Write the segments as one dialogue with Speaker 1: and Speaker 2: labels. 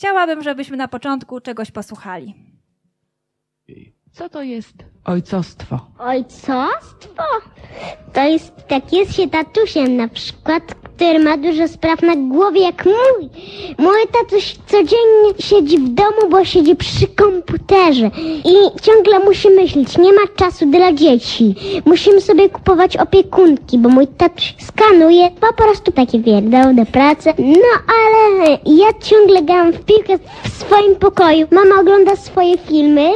Speaker 1: chciałabym, żebyśmy na początku czegoś posłuchali.
Speaker 2: Co to jest ojcostwo?
Speaker 3: Ojcostwo? To jest, jak jest się tatusiem na przykład, który ma dużo spraw na głowie jak mój. Mój tatuś codziennie siedzi w domu, bo siedzi przy komputerze i ciągle musi myśleć, nie ma czasu dla dzieci. Musimy sobie kupować opiekunki, bo mój tatuś skanuje po prostu takie wierdolne prace. No ale ja ciągle gram w piłkę w swoim pokoju. Mama ogląda swoje filmy,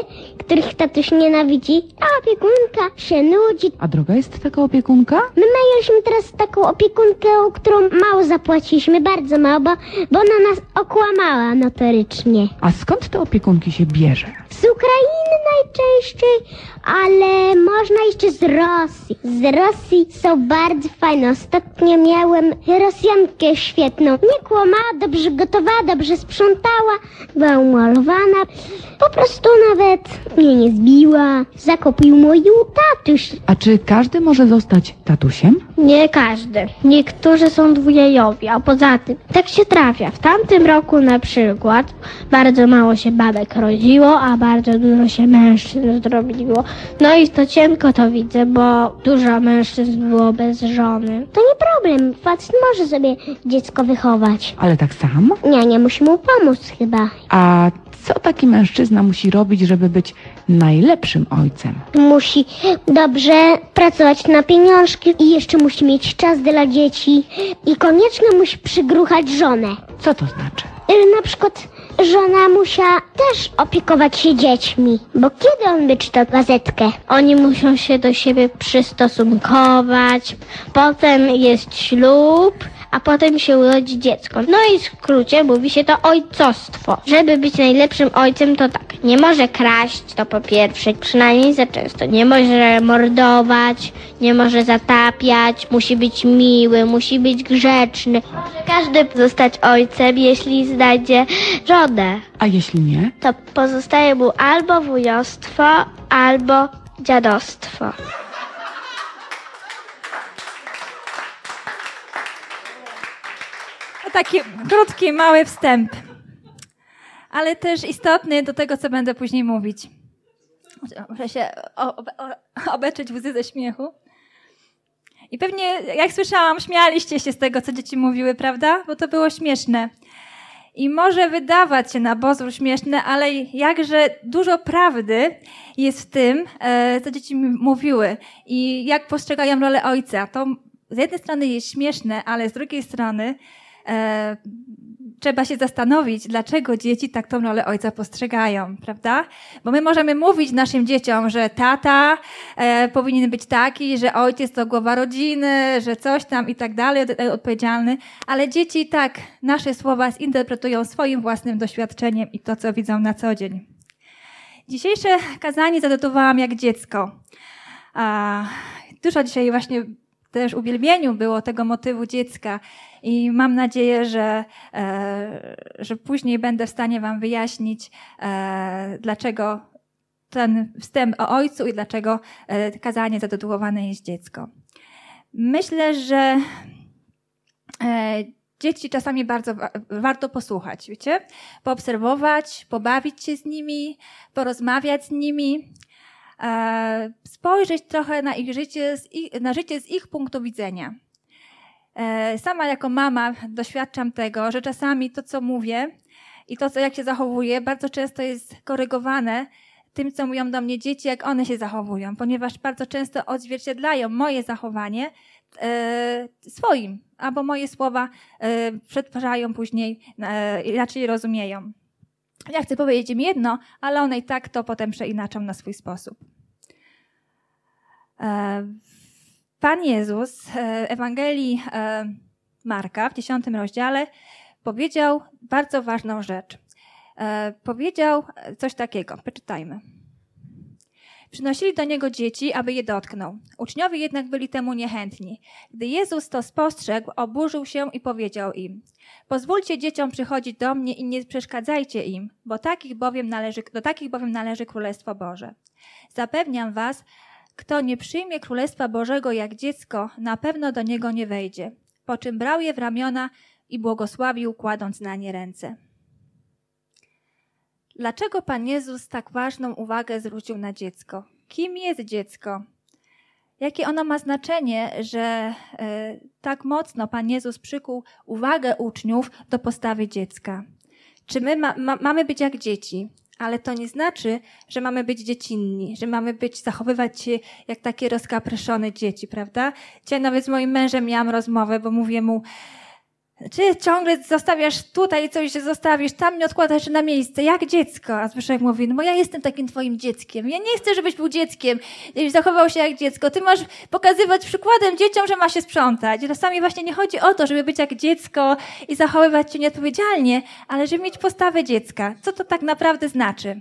Speaker 3: których tatuś nienawidzi, a opiekunka się nudzi.
Speaker 2: A droga jest taka opiekunka?
Speaker 3: My mieliśmy teraz taką opiekunkę, którą mało zapłaciliśmy, bardzo mało, bo, bo ona nas okłamała notorycznie.
Speaker 2: A skąd te opiekunki się bierze?
Speaker 3: Z Ukrainy najczęściej, ale można jeszcze z Rosji. Z Rosji są bardzo fajne. Ostatnio miałem Rosjankę świetną. Nie kłamała, dobrze gotowała, dobrze sprzątała, była umalowana. Po prostu nawet mnie nie zbiła. Zakopił mój tatuś.
Speaker 2: A czy każdy może zostać tatusiem?
Speaker 4: Nie każdy. Niektórzy są dwujajowi, a poza tym tak się trafia. W tamtym roku na przykład bardzo mało się babek rodziło, a bardzo dużo się mężczyzn zrobiło. No i to cienko to widzę, bo dużo mężczyzn było bez żony.
Speaker 3: To nie problem, facet może sobie dziecko wychować.
Speaker 2: Ale tak sam?
Speaker 3: Nie, nie musi mu pomóc chyba.
Speaker 2: A co taki mężczyzna musi robić, żeby być najlepszym ojcem?
Speaker 3: Musi dobrze pracować na pieniążki i jeszcze musi mieć czas dla dzieci i koniecznie musi przygruchać żonę.
Speaker 2: Co to znaczy?
Speaker 3: Y, Na przykład żona musiała też opiekować się dziećmi, bo kiedy on by czytał gazetkę?
Speaker 4: Oni muszą się do siebie przystosunkować, potem jest ślub, a potem się urodzi dziecko. No i w skrócie mówi się to ojcostwo. Żeby być najlepszym ojcem to tak, nie może kraść, to po pierwsze, przynajmniej za często. Nie może mordować, nie może zatapiać, musi być miły, musi być grzeczny. Może każdy zostać ojcem, jeśli znajdzie żonę.
Speaker 2: A jeśli nie?
Speaker 4: To pozostaje mu albo wujostwo, albo dziadostwo.
Speaker 1: Taki krótki, mały wstęp, ale też istotny do tego, co będę później mówić. Muszę się obeczyć łzy ze śmiechu. I pewnie, jak słyszałam, śmialiście się z tego, co dzieci mówiły, prawda? Bo to było śmieszne. I może wydawać się na pozór śmieszne, ale jakże dużo prawdy jest w tym, e, co dzieci mi mówiły i jak postrzegają rolę ojca. To z jednej strony jest śmieszne, ale z drugiej strony e, trzeba się zastanowić, dlaczego dzieci tak tą rolę ojca postrzegają, prawda? Bo my możemy mówić naszym dzieciom, że tata e, powinien być taki, że ojciec to głowa rodziny, że coś tam i tak dalej, od- odpowiedzialny, ale dzieci tak nasze słowa zinterpretują swoim własnym doświadczeniem i to, co widzą na co dzień. Dzisiejsze kazanie zatytułowałam jak dziecko. A, dużo dzisiaj właśnie też uwielbieniu było tego motywu dziecka i mam nadzieję, że, e, że później będę w stanie Wam wyjaśnić, e, dlaczego ten wstęp o ojcu i dlaczego e, kazanie zatytułowane jest dziecko. Myślę, że dzieci czasami bardzo wa- warto posłuchać, wiecie? Poobserwować, pobawić się z nimi, porozmawiać z nimi, spojrzeć trochę na ich życie, na życie z ich punktu widzenia. E, Sama jako mama doświadczam tego, że czasami to, co mówię i to, co jak się zachowuję, bardzo często jest korygowane tym, co mówią do mnie dzieci, jak one się zachowują, ponieważ bardzo często odzwierciedlają moje zachowanie e, swoim, albo moje słowa e, przetwarzają później, inaczej rozumieją. Ja chcę powiedzieć im jedno, ale one i tak to potem przeinaczą na swój sposób. E, Pan Jezus w Ewangelii e, Marka w dziesiątym rozdziale powiedział bardzo ważną rzecz. E, Powiedział coś takiego, przeczytajmy. Przynosili do niego dzieci, aby je dotknął. Uczniowie jednak byli temu niechętni. Gdy Jezus to spostrzegł, oburzył się i powiedział im: Pozwólcie dzieciom przychodzić do mnie i nie przeszkadzajcie im, bo takich bowiem należy, do takich bowiem należy Królestwo Boże. Zapewniam was, kto nie przyjmie Królestwa Bożego jak dziecko, na pewno do niego nie wejdzie. Po czym brał je w ramiona i błogosławił, kładąc na nie ręce. Dlaczego Pan Jezus tak ważną uwagę zwrócił na dziecko? Kim jest dziecko? Jakie ono ma znaczenie, że e, tak mocno Pan Jezus przykuł uwagę uczniów do postawy dziecka? Czy my ma, ma, mamy być jak dzieci? Ale to nie znaczy, że mamy być dziecinni, że mamy być, zachowywać się jak takie rozkapryszone dzieci, prawda? Dzisiaj nawet z moim mężem miałam rozmowę, bo mówię mu, czy ciągle zostawiasz tutaj coś, zostawisz, tam nie odkładasz na miejsce, jak dziecko? A Zbyszek mówi, no bo ja jestem takim twoim dzieckiem. Ja nie chcę, żebyś był dzieckiem, żebyś zachował się jak dziecko. Ty masz pokazywać przykładem dzieciom, że ma się sprzątać. Czasami właśnie nie chodzi o to, żeby być jak dziecko i zachowywać się nieodpowiedzialnie, ale żeby mieć postawę dziecka. Co to tak naprawdę znaczy?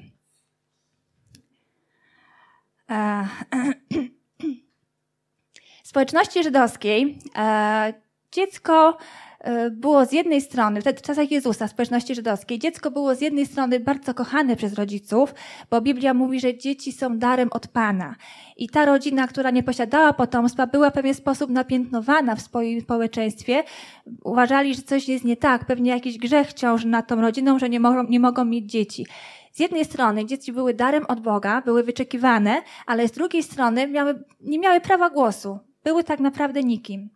Speaker 1: W społeczności żydowskiej dziecko E, było z jednej strony, w czasach Jezusa, społeczności żydowskiej, dziecko było z jednej strony bardzo kochane przez rodziców, bo Biblia mówi, że dzieci są darem od Pana. I ta rodzina, która nie posiadała potomstwa, była w pewien sposób napiętnowana w swoim społeczeństwie. Uważali, że coś jest nie tak, pewnie jakiś grzech ciąży nad tą rodziną, że nie mogą, nie mogą mieć dzieci. Z jednej strony dzieci były darem od Boga, były wyczekiwane, ale z drugiej strony miały, nie miały prawa głosu. Były tak naprawdę nikim.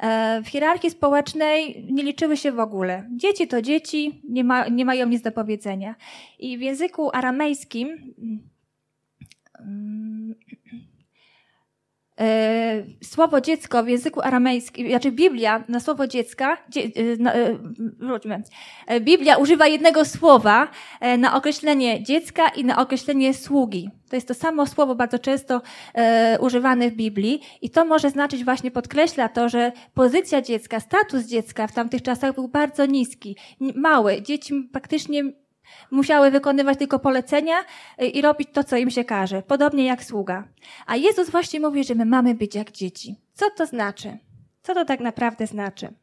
Speaker 1: E, w hierarchii społecznej nie liczyły się w ogóle. Dzieci to dzieci, nie, ma, nie mają nic do powiedzenia. I w języku aramejskim mm, słowo dziecko w języku aramejskim, znaczy Biblia na słowo dziecka, dzie, e, na, e, wróćmy, Biblia używa jednego słowa na określenie dziecka i na określenie sługi. To jest to samo słowo bardzo często e, używane w Biblii i to może znaczyć właśnie, podkreśla to, że pozycja dziecka, status dziecka w tamtych czasach był bardzo niski, mały. Dzieci praktycznie Musiały wykonywać tylko polecenia y, i robić to, co im się każe, podobnie jak sługa. A Jezus właśnie mówi, że my mamy być jak dzieci. Co to znaczy? Co to tak naprawdę znaczy?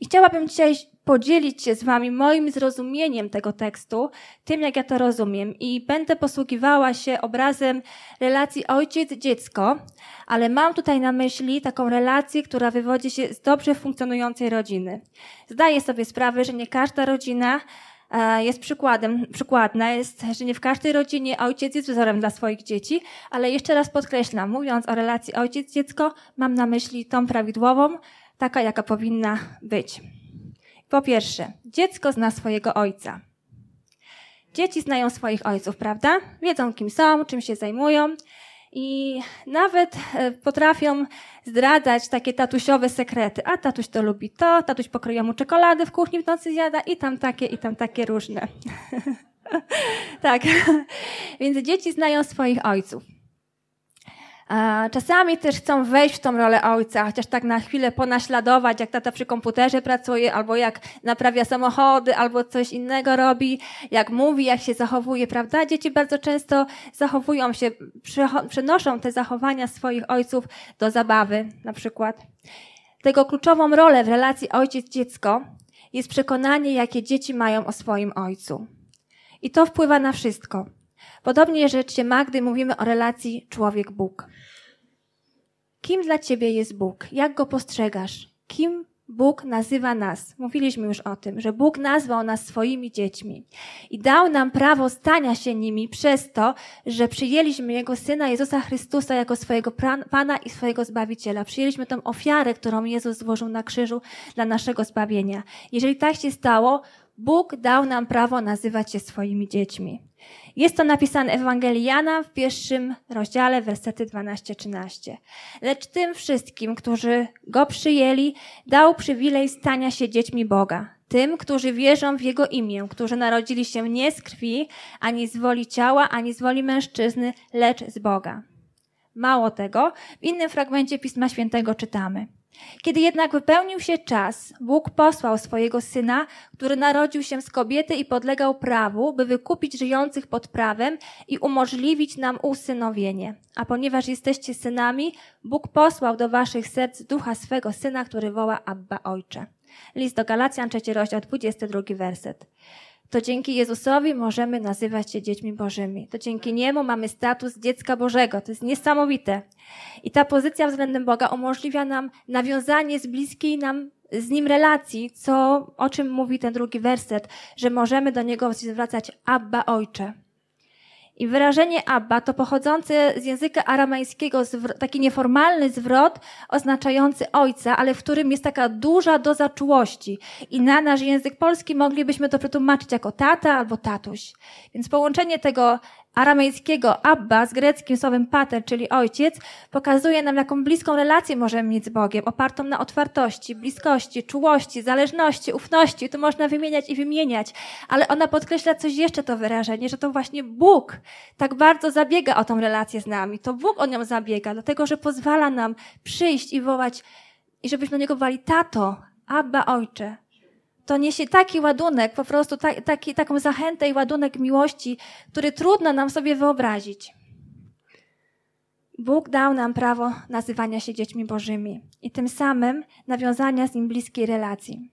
Speaker 1: I chciałabym dzisiaj podzielić się z Wami moim zrozumieniem tego tekstu, tym jak ja to rozumiem. I będę posługiwała się obrazem relacji ojciec-dziecko, ale mam tutaj na myśli taką relację, która wywodzi się z dobrze funkcjonującej rodziny. Zdaję sobie sprawę, że nie każda rodzina jest przykładem, przykładna, jest, że nie w każdej rodzinie ojciec jest wzorem dla swoich dzieci, ale jeszcze raz podkreślam, mówiąc o relacji ojciec-dziecko, mam na myśli tą prawidłową, taka jaka powinna być. Po pierwsze, dziecko zna swojego ojca. Dzieci znają swoich ojców, prawda? Wiedzą, kim są, czym się zajmują i nawet e, potrafią zdradzać takie tatusiowe sekrety. A tatuś to lubi to, tatuś pokroja mu czekoladę w kuchni w nocy zjada i tam takie, i tam takie różne. tak. Więc dzieci znają swoich ojców. Czasami też chcą wejść w tą rolę ojca, chociaż tak na chwilę ponaśladować, jak tata przy komputerze pracuje, albo jak naprawia samochody, albo coś innego robi, jak mówi, jak się zachowuje, prawda? Dzieci bardzo często zachowują się, przenoszą te zachowania swoich ojców do zabawy, na przykład. Tego kluczową rolę w relacji ojciec-dziecko jest przekonanie, jakie dzieci mają o swoim ojcu. I to wpływa na wszystko. Podobnie rzecz się ma, gdy mówimy o relacji człowiek-Bóg. Kim dla ciebie jest Bóg? Jak go postrzegasz? Kim Bóg nazywa nas? Mówiliśmy już o tym, że Bóg nazwał nas swoimi dziećmi i dał nam prawo stania się nimi przez to, że przyjęliśmy Jego Syna Jezusa Chrystusa jako swojego Pana i swojego Zbawiciela. Przyjęliśmy tą ofiarę, którą Jezus złożył na krzyżu dla naszego zbawienia. Jeżeli tak się stało, Bóg dał nam prawo nazywać się swoimi dziećmi. Jest to napisane Ewangelii Jana w pierwszym rozdziale, wersety 12-13. Lecz tym wszystkim, którzy Go przyjęli, dał przywilej stania się dziećmi Boga. Tym, którzy wierzą w Jego imię, którzy narodzili się nie z krwi, ani z woli ciała, ani z woli mężczyzny, lecz z Boga. Mało tego, w innym fragmencie Pisma Świętego czytamy – kiedy jednak wypełnił się czas, Bóg posłał swojego syna, który narodził się z kobiety i podlegał prawu, by wykupić żyjących pod prawem i umożliwić nam usynowienie. A ponieważ jesteście synami, Bóg posłał do waszych serc ducha swego syna, który woła Abba Ojcze. List do Galacjan, trzeci rozdział, 22 werset to dzięki Jezusowi możemy nazywać się dziećmi Bożymi. To dzięki Niemu mamy status dziecka Bożego. To jest niesamowite. I ta pozycja względem Boga umożliwia nam nawiązanie z bliskiej nam z nim relacji, co, o czym mówi ten drugi werset, że możemy do niego zwracać Abba Ojcze. I wyrażenie Abba to pochodzący z języka aramejskiego taki nieformalny zwrot oznaczający ojca, ale w którym jest taka duża doza czułości. I na nasz język polski moglibyśmy to przetłumaczyć jako tata albo tatuś. Więc połączenie tego aramejskiego Abba z greckim słowem pater, czyli ojciec, pokazuje nam, jaką bliską relację możemy mieć z Bogiem, opartą na otwartości, bliskości, czułości, zależności, ufności. Tu można wymieniać i wymieniać, ale ona podkreśla coś jeszcze to wyrażenie, że to właśnie Bóg tak bardzo zabiega o tą relację z nami. To Bóg o nią zabiega, dlatego że pozwala nam przyjść i wołać, i żebyśmy do niego wołali tato, Abba, ojcze to niesie taki ładunek, po prostu ta, taki, taką zachętę i ładunek miłości, który trudno nam sobie wyobrazić. Bóg dał nam prawo nazywania się dziećmi Bożymi i tym samym nawiązania z Nim bliskiej relacji.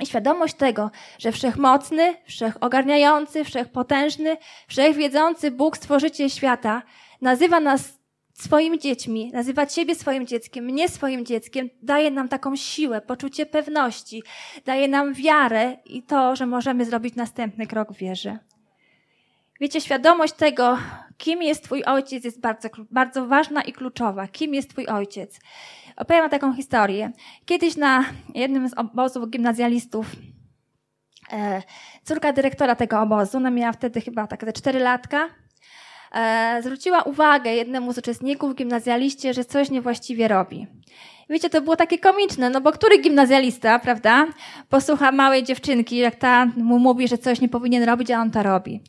Speaker 1: I świadomość tego, że wszechmocny, wszechogarniający, wszechpotężny, wszechwiedzący Bóg, stworzyciel świata, nazywa nas swoimi dziećmi, nazywać siebie swoim dzieckiem, mnie swoim dzieckiem, daje nam taką siłę, poczucie pewności, daje nam wiarę i to, że możemy zrobić następny krok w wierze. Wiecie, świadomość tego, kim jest Twój ojciec, jest bardzo, bardzo ważna i kluczowa. Kim jest Twój ojciec? Opowiem taką historię. Kiedyś na jednym z obozów gimnazjalistów e, córka dyrektora tego obozu, ona miała wtedy chyba tak ze cztery latka, zwróciła uwagę jednemu z uczestników gimnazjaliście, że coś niewłaściwie robi. Wiecie, to było takie komiczne, no bo który gimnazjalista, prawda, posłucha małej dziewczynki, jak ta mu mówi, że coś nie powinien robić, a on to robi.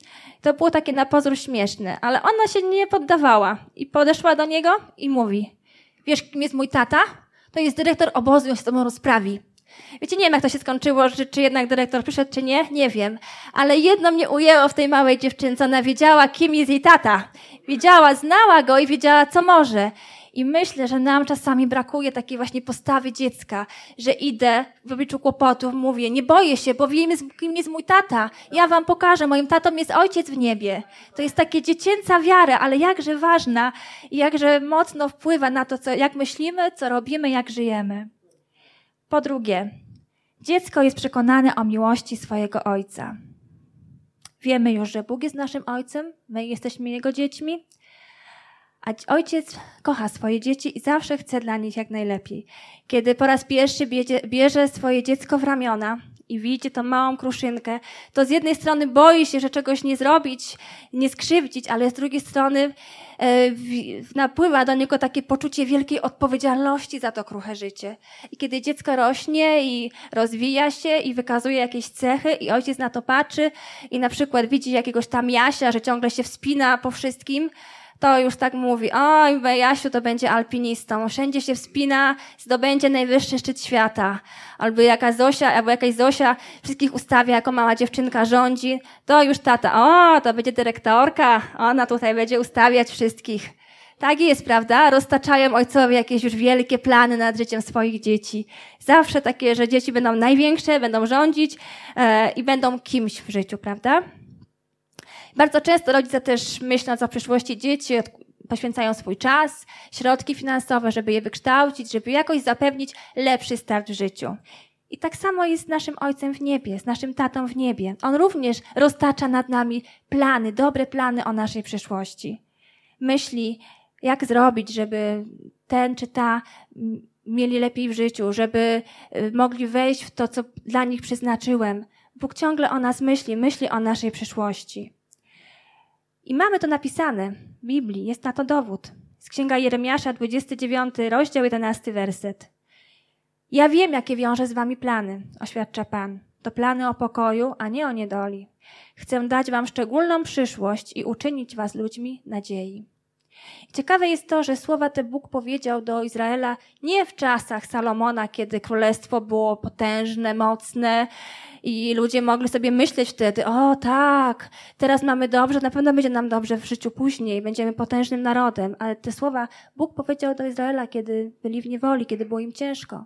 Speaker 1: To było takie na pozór śmieszne, ale ona się nie poddawała i podeszła do niego i mówi, wiesz, kim jest mój tata? To jest dyrektor obozu, on się z tobą rozprawi. Wiecie, nie wiem, jak to się skończyło, czy, czy jednak dyrektor przyszedł, czy nie, nie wiem. Ale jedno mnie ujęło w tej małej dziewczynce. Ona wiedziała, kim jest jej tata. Wiedziała, znała go i wiedziała, co może. I myślę, że nam czasami brakuje takiej właśnie postawy dziecka, że idę w obliczu kłopotów, mówię, nie boję się, bo wiem, kim jest mój tata. Ja wam pokażę, moim tatą jest ojciec w niebie. To jest takie dziecięca wiara, ale jakże ważna i jakże mocno wpływa na to, co, jak myślimy, co robimy, jak żyjemy. Po drugie, dziecko jest przekonane o miłości swojego ojca. Wiemy już, że Bóg jest naszym ojcem, my jesteśmy jego dziećmi, a ojciec kocha swoje dzieci i zawsze chce dla nich jak najlepiej. Kiedy po raz pierwszy bierze, swoje dziecko w ramiona, i widzi tą małą kruszynkę, to z jednej strony boi się, że czegoś nie zrobić, nie skrzywdzić, ale z drugiej strony e, napływa do niego takie poczucie wielkiej odpowiedzialności za to kruche życie. I kiedy dziecko rośnie i rozwija się i wykazuje jakieś cechy i ojciec na to patrzy i na przykład widzi jakiegoś tam Jasia, że ciągle się wspina po wszystkim, to już tak mówi, oj, Jasiu to będzie alpinistą, wszędzie się wspina, zdobędzie najwyższy szczyt świata. Albo jaka Zosia, albo jakaś Zosia wszystkich ustawia, jako mała dziewczynka rządzi, to już tata, o, to będzie dyrektorka, ona tutaj będzie ustawiać wszystkich. Tak jest, prawda? Roztaczają ojcowie jakieś już wielkie plany nad życiem swoich dzieci. Zawsze takie, że dzieci będą największe, będą rządzić e, i będą kimś w życiu, prawda? Bardzo często rodzice też myśląc o przyszłości dzieci, poświęcają swój czas, środki finansowe, żeby je wykształcić, żeby jakoś zapewnić lepszy start w życiu. I tak samo jest z naszym Ojcem w niebie, z naszym tatą w niebie. On również roztacza nad nami plany, dobre plany o naszej przyszłości. Myśli, jak zrobić, żeby ten czy ta mieli lepiej w życiu, żeby y, mogli wejść w to, co dla nich przeznaczyłem. Bóg ciągle o nas myśli, myśli o naszej przyszłości. I mamy to napisane w Biblii, jest na to dowód. Z Księga Jeremiasza, 29 rozdział, 11 werset. Ja wiem, jakie wiąże z wami plany, oświadcza Pan. To plany o pokoju, a nie o niedoli. Chcę dać wam szczególną przyszłość i uczynić was ludźmi nadziei. Ciekawe jest to, że słowa te Bóg powiedział do Izraela nie w czasach Salomona, kiedy królestwo było potężne, mocne i ludzie mogli sobie myśleć wtedy, o tak, teraz mamy dobrze, na pewno będzie nam dobrze w życiu później, będziemy potężnym narodem. Ale te słowa Bóg powiedział do Izraela, kiedy byli w niewoli, kiedy było im ciężko.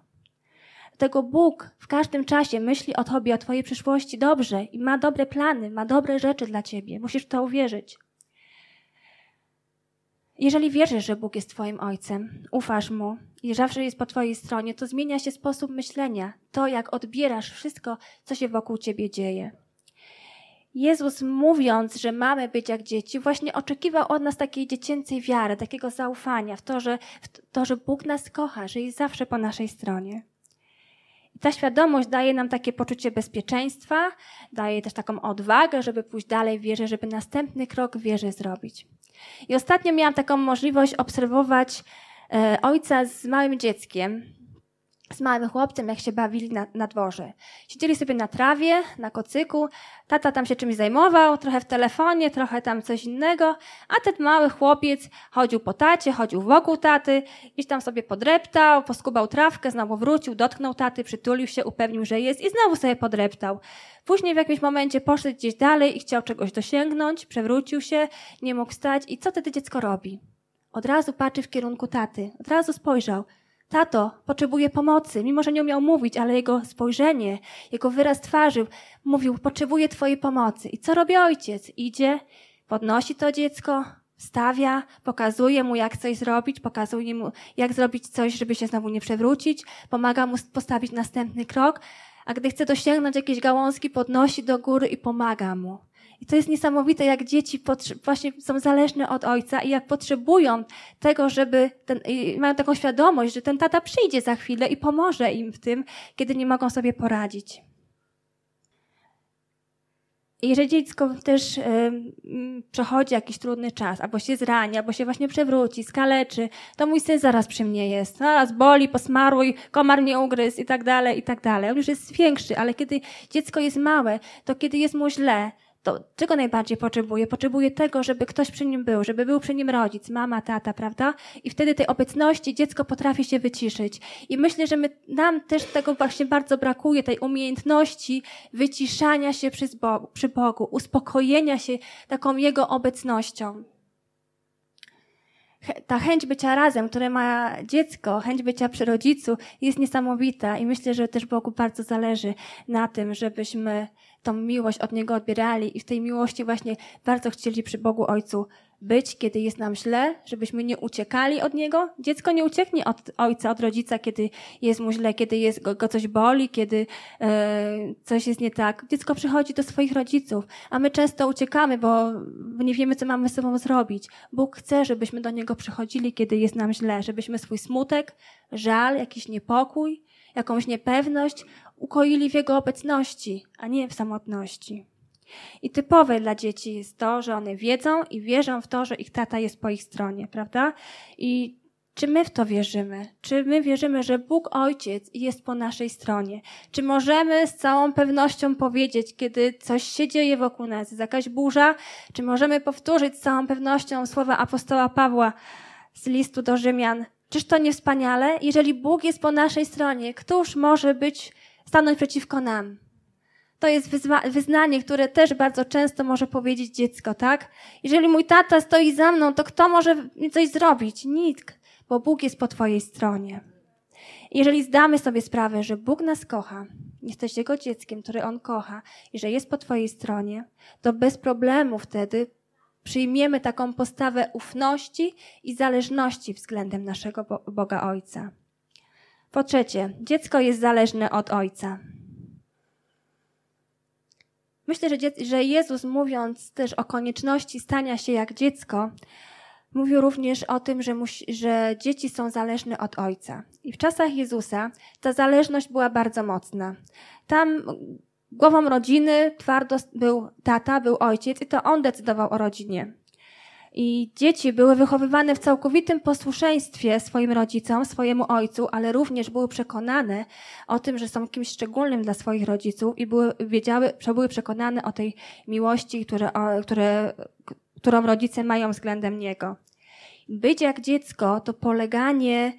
Speaker 1: Dlatego Bóg w każdym czasie myśli o Tobie, o Twojej przyszłości dobrze i ma dobre plany, ma dobre rzeczy dla Ciebie. Musisz w to uwierzyć. Jeżeli wierzysz, że Bóg jest Twoim Ojcem, ufasz Mu i zawsze jest po Twojej stronie, to zmienia się sposób myślenia, to jak odbierasz wszystko, co się wokół Ciebie dzieje. Jezus mówiąc, że mamy być jak dzieci, właśnie oczekiwał od nas takiej dziecięcej wiary, takiego zaufania w to, że, w to, że Bóg nas kocha, że jest zawsze po naszej stronie. I ta świadomość daje nam takie poczucie bezpieczeństwa, daje też taką odwagę, żeby pójść dalej w wierze, żeby następny krok w wierze zrobić. I ostatnio miałam taką możliwość obserwować e, ojca z małym dzieckiem, z małym chłopcem, jak się bawili na, na dworze. Siedzieli sobie na trawie, na kocyku, tata tam się czymś zajmował, trochę w telefonie, trochę tam coś innego, a ten mały chłopiec chodził po tacie, chodził wokół taty, gdzieś tam sobie podreptał, poskubał trawkę, znowu wrócił, dotknął taty, przytulił się, upewnił, że jest i znowu sobie podreptał. Później w jakimś momencie poszedł gdzieś dalej i chciał czegoś dosięgnąć, przewrócił się, nie mógł wstać i co wtedy dziecko robi? Od razu patrzy w kierunku taty, od razu spojrzał – Tato potrzebuje pomocy, mimo że nie umiał mówić, ale jego spojrzenie, jego wyraz twarzy mówił, potrzebuje Twojej pomocy. I co robi ojciec? Idzie, podnosi to dziecko, stawia, pokazuje mu, jak coś zrobić, pokazuje mu, jak zrobić coś, żeby się znowu nie przewrócić, pomaga mu postawić następny krok, a gdy chce dosięgnąć jakieś gałązki, podnosi do góry i pomaga mu. I to jest niesamowite, jak dzieci właśnie są zależne od ojca i jak potrzebują tego, żeby ten, mają taką świadomość, że ten tata przyjdzie za chwilę i pomoże im w tym, kiedy nie mogą sobie poradzić. Jeżeli dziecko też przechodzi jakiś trudny czas, albo się zrani, albo się właśnie przewróci, skaleczy, to mój syn zaraz przy mnie jest. Zaraz boli, posmaruj, komar nie ugryzł i tak dalej, i tak dalej. On już jest większy, ale kiedy dziecko jest małe, to kiedy jest mu źle, to czego najbardziej potrzebuje? Potrzebuje tego, żeby ktoś przy nim był, żeby był przy nim rodzic, mama, tata, prawda? I wtedy tej obecności dziecko potrafi się wyciszyć. I myślę, że my, nam też tego właśnie bardzo brakuje, tej umiejętności wyciszania się przy Bogu, przy Bogu uspokojenia się taką Jego obecnością ta chęć bycia razem, które ma dziecko, chęć bycia przy rodzicu jest niesamowita i myślę, że też Bogu bardzo zależy na tym, żebyśmy tą miłość od Niego odbierali i w tej miłości właśnie bardzo chcieli przy Bogu Ojcu być, kiedy jest nam źle, żebyśmy nie uciekali od Niego. Dziecko nie ucieknie od ojca, od rodzica, kiedy jest mu źle, kiedy jest, go, go coś boli, kiedy e, coś jest nie tak. Dziecko przychodzi do swoich rodziców, a my często uciekamy, bo nie wiemy, co mamy z sobą zrobić. Bóg chce, żebyśmy do Niego przychodzili, kiedy jest nam źle, żebyśmy swój smutek, żal, jakiś niepokój, jakąś niepewność ukoili w Jego obecności, a nie w samotności. I typowe dla dzieci jest to, że one wiedzą i wierzą w to, że ich tata jest po ich stronie, prawda? I czy my w to wierzymy? Czy my wierzymy, że Bóg Ojciec jest po naszej stronie? Czy możemy z całą pewnością powiedzieć, kiedy coś się dzieje wokół nas, jest jakaś burza? Czy możemy powtórzyć z całą pewnością słowa apostoła Pawła z listu do Rzymian? Czyż to nie wspaniale? Jeżeli Bóg jest po naszej stronie, któż może być, stanąć przeciwko nam? To jest wyznanie, które też bardzo często może powiedzieć dziecko, tak? Jeżeli mój tata stoi za mną, to kto może mi coś zrobić? Nikt, bo Bóg jest po Twojej stronie. Jeżeli zdamy sobie sprawę, że Bóg nas kocha, jesteś Jego dzieckiem, który On kocha i że jest po Twojej stronie, to bez problemu wtedy przyjmiemy taką postawę ufności i zależności względem naszego Boga Ojca. Po trzecie, dziecko jest zależne od Ojca. Myślę, że, Jezus mówiąc też o konieczności stania się jak dziecko, mówił również o tym, że, musi, że dzieci są zależne od ojca. I w czasach Jezusa ta zależność była bardzo mocna. Tam głową rodziny twardo był tata, był ojciec i to on decydował o rodzinie. I dzieci były wychowywane w całkowitym posłuszeństwie swoim rodzicom, swojemu ojcu, ale również były przekonane o tym, że są kimś szczególnym dla swoich rodziców i były, wiedziały, były przekonane o tej miłości, które, o, które, którą rodzice mają względem niego. Być jak dziecko to poleganie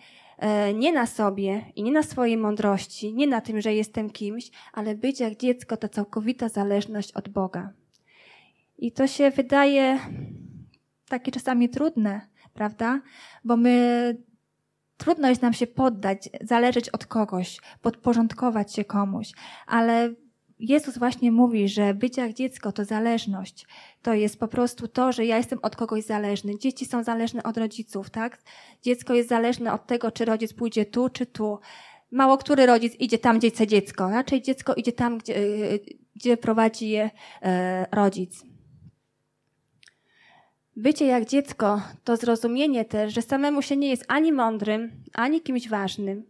Speaker 1: nie na sobie i nie na swojej mądrości, nie na tym, że jestem kimś, ale być jak dziecko to całkowita zależność od Boga. I to się wydaje takie czasami trudne, prawda? Bo my trudno jest nam się poddać, zależeć od kogoś, podporządkować się komuś, ale Jezus właśnie mówi, że bycie jak dziecko to zależność. To jest po prostu to, że ja jestem od kogoś zależny. Dzieci są zależne od rodziców, tak? Dziecko jest zależne od tego, czy rodzic pójdzie tu, czy tu. Mało który rodzic idzie tam, gdzie chce dziecko. Raczej dziecko idzie tam, gdzie, gdzie prowadzi je e, rodzic. Bycie jak dziecko to zrozumienie też, że samemu się nie jest ani mądrym, ani kimś ważnym,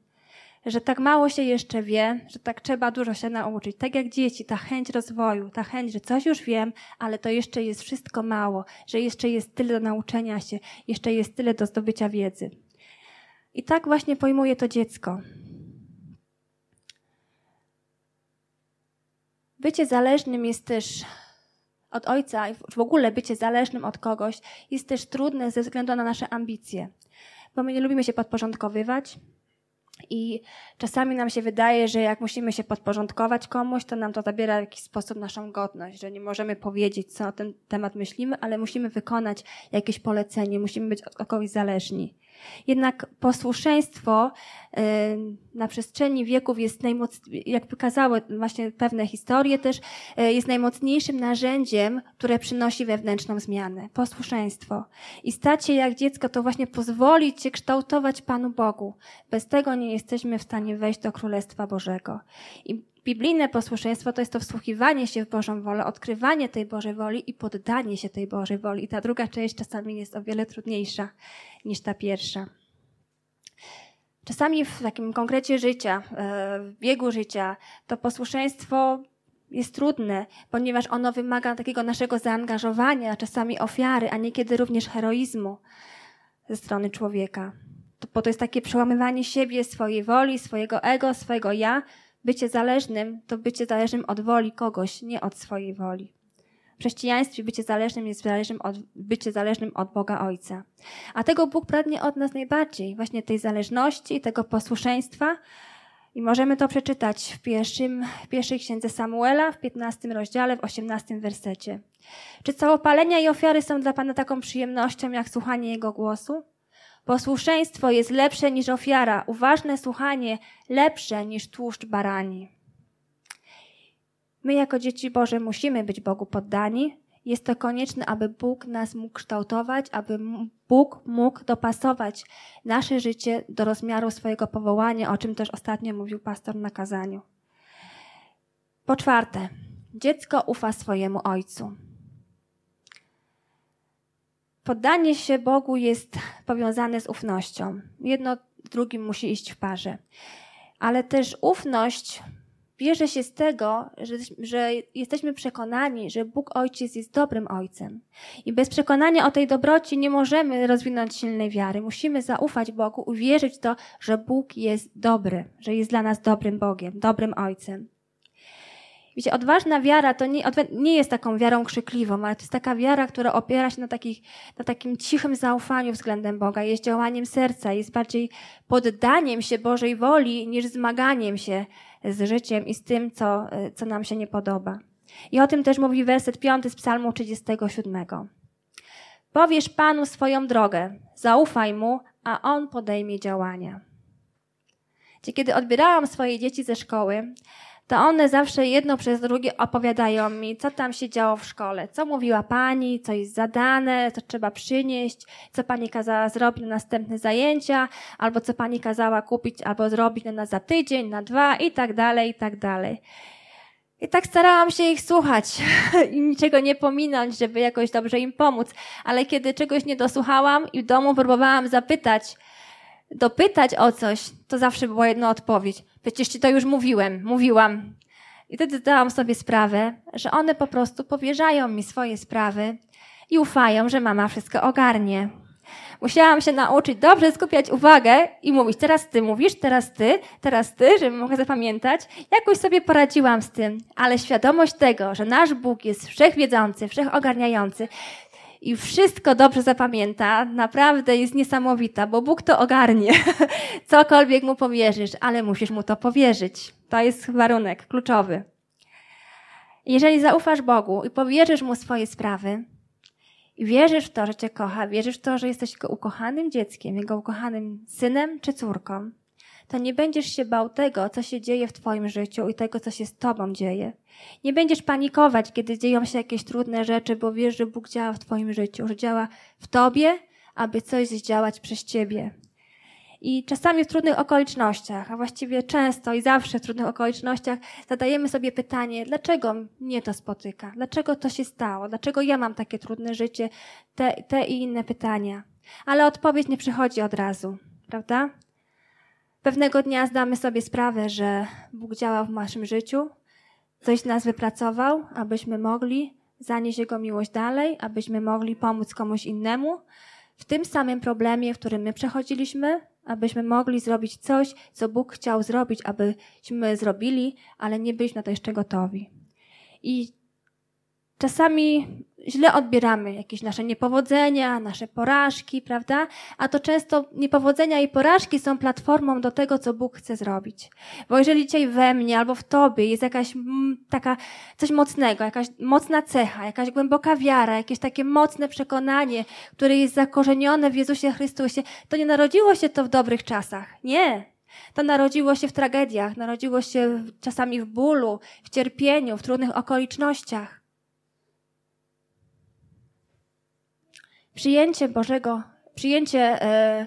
Speaker 1: że tak mało się jeszcze wie, że tak trzeba dużo się nauczyć. Tak jak dzieci, ta chęć rozwoju, ta chęć, że coś już wiem, ale to jeszcze jest wszystko mało, że jeszcze jest tyle do nauczenia się, jeszcze jest tyle do zdobycia wiedzy. I tak właśnie pojmuje to dziecko. Bycie zależnym jest też od ojca, w ogóle bycie zależnym od kogoś jest też trudne ze względu na nasze ambicje, bo my nie lubimy się podporządkowywać, i czasami nam się wydaje, że jak musimy się podporządkować komuś, to nam to zabiera w jakiś sposób naszą godność, że nie możemy powiedzieć, co o ten temat myślimy, ale musimy wykonać jakieś polecenie, musimy być od kogoś zależni. Jednak posłuszeństwo na przestrzeni wieków jest najmocniejszym, jak wykazały właśnie pewne historie też, e, jest najmocniejszym narzędziem, które przynosi wewnętrzną zmianę. Posłuszeństwo. I stać się jak dziecko to właśnie pozwolić się kształtować Panu Bogu. Bez tego nie jesteśmy w stanie wejść do Królestwa Bożego. I biblijne posłuszeństwo to jest to wsłuchiwanie się w Bożą wolę, odkrywanie tej Bożej woli i poddanie się tej Bożej woli. I ta druga część czasami jest o wiele trudniejsza niż ta pierwsza. Czasami w takim konkrecie życia, e, w biegu życia, to posłuszeństwo jest trudne, ponieważ ono wymaga takiego naszego zaangażowania, czasami ofiary, a niekiedy również heroizmu ze strony człowieka. Bo to jest takie przełamywanie siebie, swojej woli, swojego ego, swojego ja. Bycie zależnym to bycie zależnym od woli kogoś, nie od swojej woli. W chrześcijaństwie bycie zależnym jest zależnym od, bycie zależnym od Boga Ojca. A tego Bóg pragnie od nas najbardziej, właśnie tej zależności, tego posłuszeństwa. I możemy to przeczytać w, pierwszym, w pierwszej księdze Samuela, w 15 rozdziale, w 18 wersecie. Czy całopalenia i ofiary są dla Pana taką przyjemnością, jak słuchanie Jego głosu? Posłuszeństwo jest lepsze niż ofiara, uważne słuchanie lepsze niż tłuszcz barani. My jako dzieci Boże musimy być Bogu poddani. Jest to konieczne, aby Bóg nas mógł kształtować, aby Bóg mógł dopasować nasze życie do rozmiaru swojego powołania, o czym też ostatnio mówił pastor na kazaniu. Po czwarte, dziecko ufa swojemu ojcu. Poddanie się Bogu jest powiązane z ufnością. Jedno drugim musi iść w parze. Ale też ufność bierze się z tego, że, że, jesteśmy przekonani, że Bóg Ojciec jest dobrym Ojcem. I bez przekonania o tej dobroci nie możemy rozwinąć silnej wiary. Musimy zaufać Bogu, uwierzyć to, że Bóg jest dobry, że jest dla nas dobrym Bogiem, dobrym Ojcem. Wiecie, odważna wiara to nie, nie jest taką wiarą krzykliwą, ale to jest taka wiara, która opiera się na, takich, na takim cichym zaufaniu względem Boga, jest działaniem serca, jest bardziej poddaniem się Bożej woli niż zmaganiem się z życiem i z tym, co, co nam się nie podoba. I o tym też mówi werset 5 z Psalmu 37. Powiesz Panu swoją drogę, zaufaj Mu, a On podejmie działania. Kiedy odbierałam swoje dzieci ze szkoły, to one zawsze jedno przez drugie opowiadają mi, co tam się działo w szkole, co mówiła pani, co jest zadane, co trzeba przynieść, co pani kazała zrobić na następne zajęcia, albo co pani kazała kupić albo zrobić na za tydzień, na dwa i tak dalej, i tak dalej. I tak starałam się ich słuchać i niczego nie pominąć, żeby jakoś dobrze im pomóc. Ale kiedy czegoś nie dosłuchałam i w domu próbowałam zapytać, dopytać o coś, to zawsze była jedna odpowiedź. Przecież ci to już mówiłem, mówiłam. I wtedy zdałam sobie sprawę, że one po prostu powierzają mi swoje sprawy i ufają, że mama wszystko ogarnie. Musiałam się nauczyć dobrze skupiać uwagę i mówić, teraz ty mówisz, teraz ty, teraz ty, żeby mogła zapamiętać. Jakoś sobie poradziłam z tym, ale świadomość tego, że nasz Bóg jest wszechwiedzący, wszechogarniający, i wszystko dobrze zapamięta, naprawdę jest niesamowita, bo Bóg to ogarnie. Cokolwiek mu powierzysz, ale musisz mu to powierzyć. To jest warunek kluczowy. Jeżeli zaufasz Bogu i powierzysz mu swoje sprawy, i wierzysz w to, że cię kocha, wierzysz w to, że jesteś jego ukochanym dzieckiem, jego ukochanym synem czy córką, to nie będziesz się bał tego, co się dzieje w Twoim życiu i tego, co się z Tobą dzieje. Nie będziesz panikować, kiedy dzieją się jakieś trudne rzeczy, bo wiesz, że Bóg działa w Twoim życiu, że działa w Tobie, aby coś zdziałać przez Ciebie. I czasami w trudnych okolicznościach, a właściwie często i zawsze w trudnych okolicznościach, zadajemy sobie pytanie, dlaczego mnie to spotyka? Dlaczego to się stało? Dlaczego ja mam takie trudne życie? Te, te i inne pytania. Ale odpowiedź nie przychodzi od razu, prawda? Pewnego dnia zdamy sobie sprawę, że Bóg działa w naszym życiu, coś nas wypracował, abyśmy mogli zanieść Jego miłość dalej, abyśmy mogli pomóc komuś innemu w tym samym problemie, w którym my przechodziliśmy, abyśmy mogli zrobić coś, co Bóg chciał zrobić, abyśmy zrobili, ale nie byliśmy na to jeszcze gotowi. I czasami źle odbieramy jakieś nasze niepowodzenia, nasze porażki, prawda? A to często niepowodzenia i porażki są platformą do tego, co Bóg chce zrobić. Bo jeżeli dzisiaj we mnie albo w tobie jest jakaś mm, taka, coś mocnego, jakaś mocna cecha, jakaś głęboka wiara, jakieś takie mocne przekonanie, które jest zakorzenione w Jezusie Chrystusie, to nie narodziło się to w dobrych czasach. Nie. To narodziło się w tragediach, narodziło się czasami w bólu, w cierpieniu, w trudnych okolicznościach. Przyjęcie Bożego, przyjęcie e,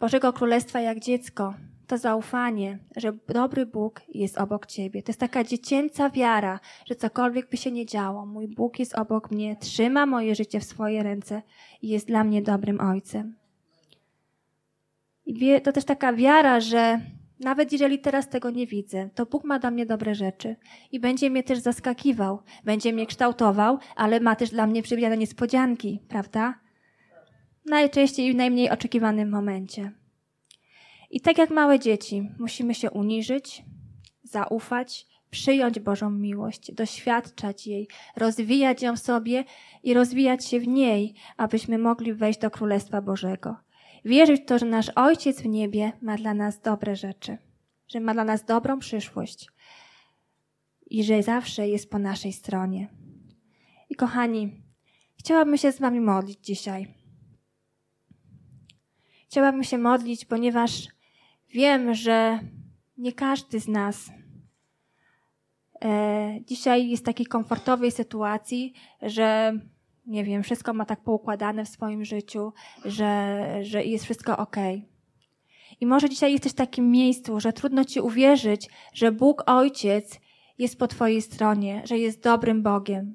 Speaker 1: Bożego Królestwa jak dziecko, to zaufanie, że dobry Bóg jest obok ciebie. To jest taka dziecięca wiara, że cokolwiek by się nie działo, mój Bóg jest obok mnie, trzyma moje życie w swoje ręce i jest dla mnie dobrym Ojcem. I to też taka wiara, że nawet jeżeli teraz tego nie widzę, to Bóg ma dla mnie dobre rzeczy i będzie mnie też zaskakiwał, będzie mnie kształtował, ale ma też dla mnie przewidziane niespodzianki, prawda? Najczęściej w najmniej oczekiwanym momencie. I tak jak małe dzieci, musimy się uniżyć, zaufać, przyjąć Bożą miłość, doświadczać jej, rozwijać ją w sobie i rozwijać się w niej, abyśmy mogli wejść do Królestwa Bożego. Wierzyć w to, że nasz Ojciec w niebie ma dla nas dobre rzeczy, że ma dla nas dobrą przyszłość i że zawsze jest po naszej stronie. I kochani, chciałabym się z Wami modlić dzisiaj. Chciałabym się modlić, ponieważ wiem, że nie każdy z nas e, dzisiaj jest w takiej komfortowej sytuacji, że nie wiem, wszystko ma tak poukładane w swoim życiu, że, że jest wszystko ok. I może dzisiaj jesteś w takim miejscu, że trudno ci uwierzyć, że Bóg Ojciec jest po twojej stronie, że jest dobrym Bogiem.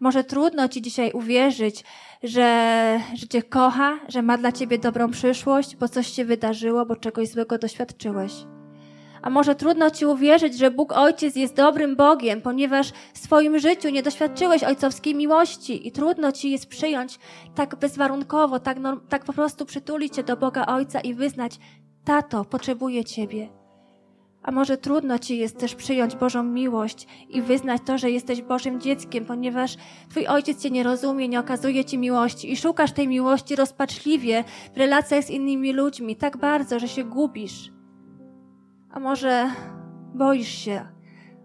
Speaker 1: Może trudno ci dzisiaj uwierzyć, że, że cię kocha, że ma dla ciebie dobrą przyszłość, bo coś się wydarzyło, bo czegoś złego doświadczyłeś. A może trudno ci uwierzyć, że Bóg Ojciec jest dobrym Bogiem, ponieważ w swoim życiu nie doświadczyłeś ojcowskiej miłości i trudno ci jest przyjąć tak bezwarunkowo, tak, tak po prostu przytulić się do Boga Ojca i wyznać, tato, potrzebuję Ciebie. A może trudno Ci jest też przyjąć Bożą miłość i wyznać to, że jesteś Bożym dzieckiem, ponieważ Twój ojciec Cię nie rozumie, nie okazuje Ci miłości i szukasz tej miłości rozpaczliwie w relacjach z innymi ludźmi, tak bardzo, że się gubisz. A może boisz się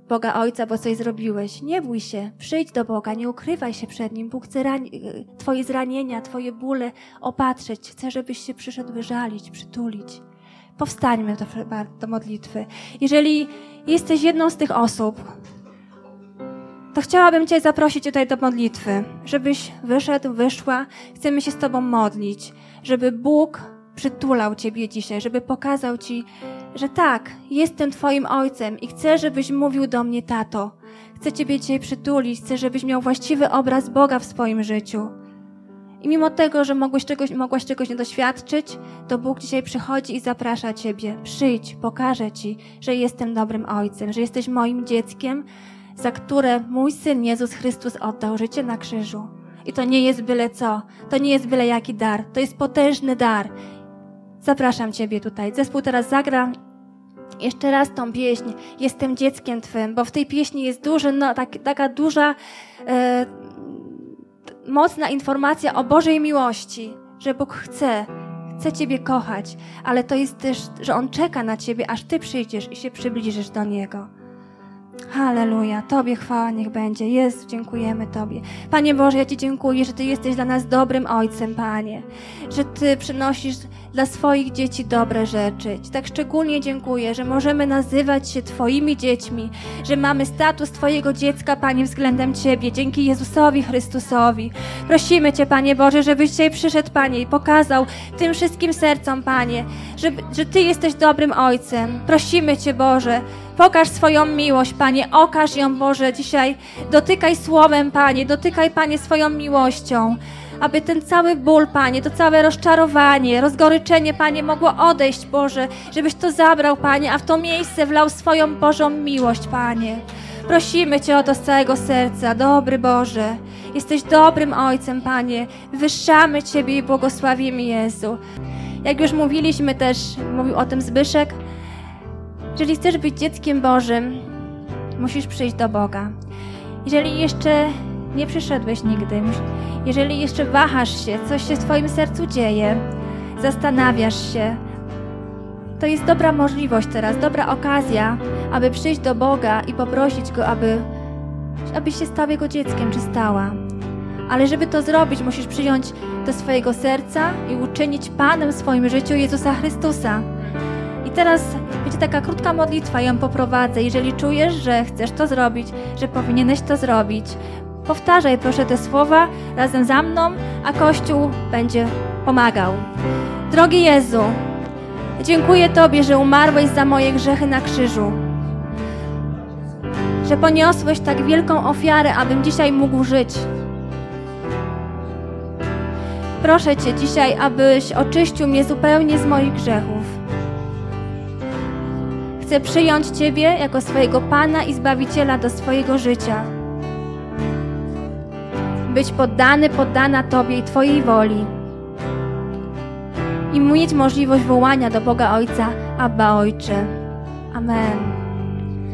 Speaker 1: Boga Ojca, bo coś zrobiłeś? Nie bój się, przyjdź do Boga, nie ukrywaj się przed Nim. Bóg chce Twoje zranienia, Twoje bóle opatrzeć. Chce, żebyś się przyszedł wyżalić, przytulić. Powstańmy do, do modlitwy. Jeżeli jesteś jedną z tych osób, to chciałabym Cię zaprosić tutaj do modlitwy, żebyś wyszedł, wyszła. Chcemy się z Tobą modlić, żeby Bóg przytulał Ciebie dzisiaj, żeby pokazał Ci, że tak, jestem Twoim ojcem i chcę, żebyś mówił do mnie, tato. Chcę Ciebie dzisiaj przytulić, chcę, żebyś miał właściwy obraz Boga w swoim życiu. I mimo tego, że mogłeś czegoś, mogłaś czegoś nie doświadczyć, to Bóg dzisiaj przychodzi i zaprasza Ciebie. Przyjdź, pokażę Ci, że jestem dobrym ojcem, że jesteś moim dzieckiem, za które mój syn Jezus Chrystus oddał życie na krzyżu. I to nie jest byle co, to nie jest byle jaki dar, to jest potężny dar. Zapraszam Ciebie tutaj. Zespół teraz zagra jeszcze raz tą pieśń. Jestem dzieckiem Twym, bo w tej pieśni jest duży, no, tak, taka duża, e, mocna informacja o Bożej miłości, że Bóg chce, chce Ciebie kochać, ale to jest też, że On czeka na Ciebie, aż Ty przyjdziesz i się przybliżysz do Niego. Halleluja. Tobie chwała niech będzie. Jezu, dziękujemy Tobie. Panie Boże, ja Ci dziękuję, że Ty jesteś dla nas dobrym Ojcem, Panie. Że Ty przynosisz dla swoich dzieci dobre rzeczy. Ci tak szczególnie dziękuję, że możemy nazywać się Twoimi dziećmi, że mamy status Twojego dziecka, Panie, względem Ciebie, dzięki Jezusowi Chrystusowi. Prosimy Cię, Panie Boże, żebyś dzisiaj przyszedł, Panie, i pokazał tym wszystkim sercom, Panie, że, że Ty jesteś dobrym Ojcem. Prosimy Cię, Boże, Pokaż swoją miłość, Panie, okaż ją, Boże, dzisiaj. Dotykaj słowem, Panie, dotykaj, Panie, swoją miłością. Aby ten cały ból, Panie, to całe rozczarowanie, rozgoryczenie, Panie, mogło odejść, Boże, żebyś to zabrał, Panie, a w to miejsce wlał swoją Bożą miłość, Panie. Prosimy Cię o to z całego serca, dobry Boże. Jesteś dobrym Ojcem, Panie. Wywyższamy Ciebie i błogosławimy Jezu. Jak już mówiliśmy też, mówił o tym Zbyszek, jeżeli chcesz być dzieckiem Bożym, musisz przyjść do Boga. Jeżeli jeszcze nie przyszedłeś nigdy, jeżeli jeszcze wahasz się, coś się w Twoim sercu dzieje, zastanawiasz się, to jest dobra możliwość teraz, dobra okazja, aby przyjść do Boga i poprosić Go, aby, abyś się stał Jego dzieckiem, czy stała. Ale żeby to zrobić, musisz przyjąć do swojego serca i uczynić Panem w swoim życiu Jezusa Chrystusa. Teraz będzie taka krótka modlitwa, ją poprowadzę. Jeżeli czujesz, że chcesz to zrobić, że powinieneś to zrobić, powtarzaj proszę te słowa razem za mną, a Kościół będzie pomagał. Drogi Jezu, dziękuję Tobie, że umarłeś za moje grzechy na krzyżu. Że poniosłeś tak wielką ofiarę, abym dzisiaj mógł żyć. Proszę Cię dzisiaj, abyś oczyścił mnie zupełnie z moich grzechów. Chcę przyjąć Ciebie jako swojego Pana i Zbawiciela do swojego życia. Być poddany, poddana Tobie i Twojej woli. I mieć możliwość wołania do Boga Ojca, Abba Ojcze. Amen.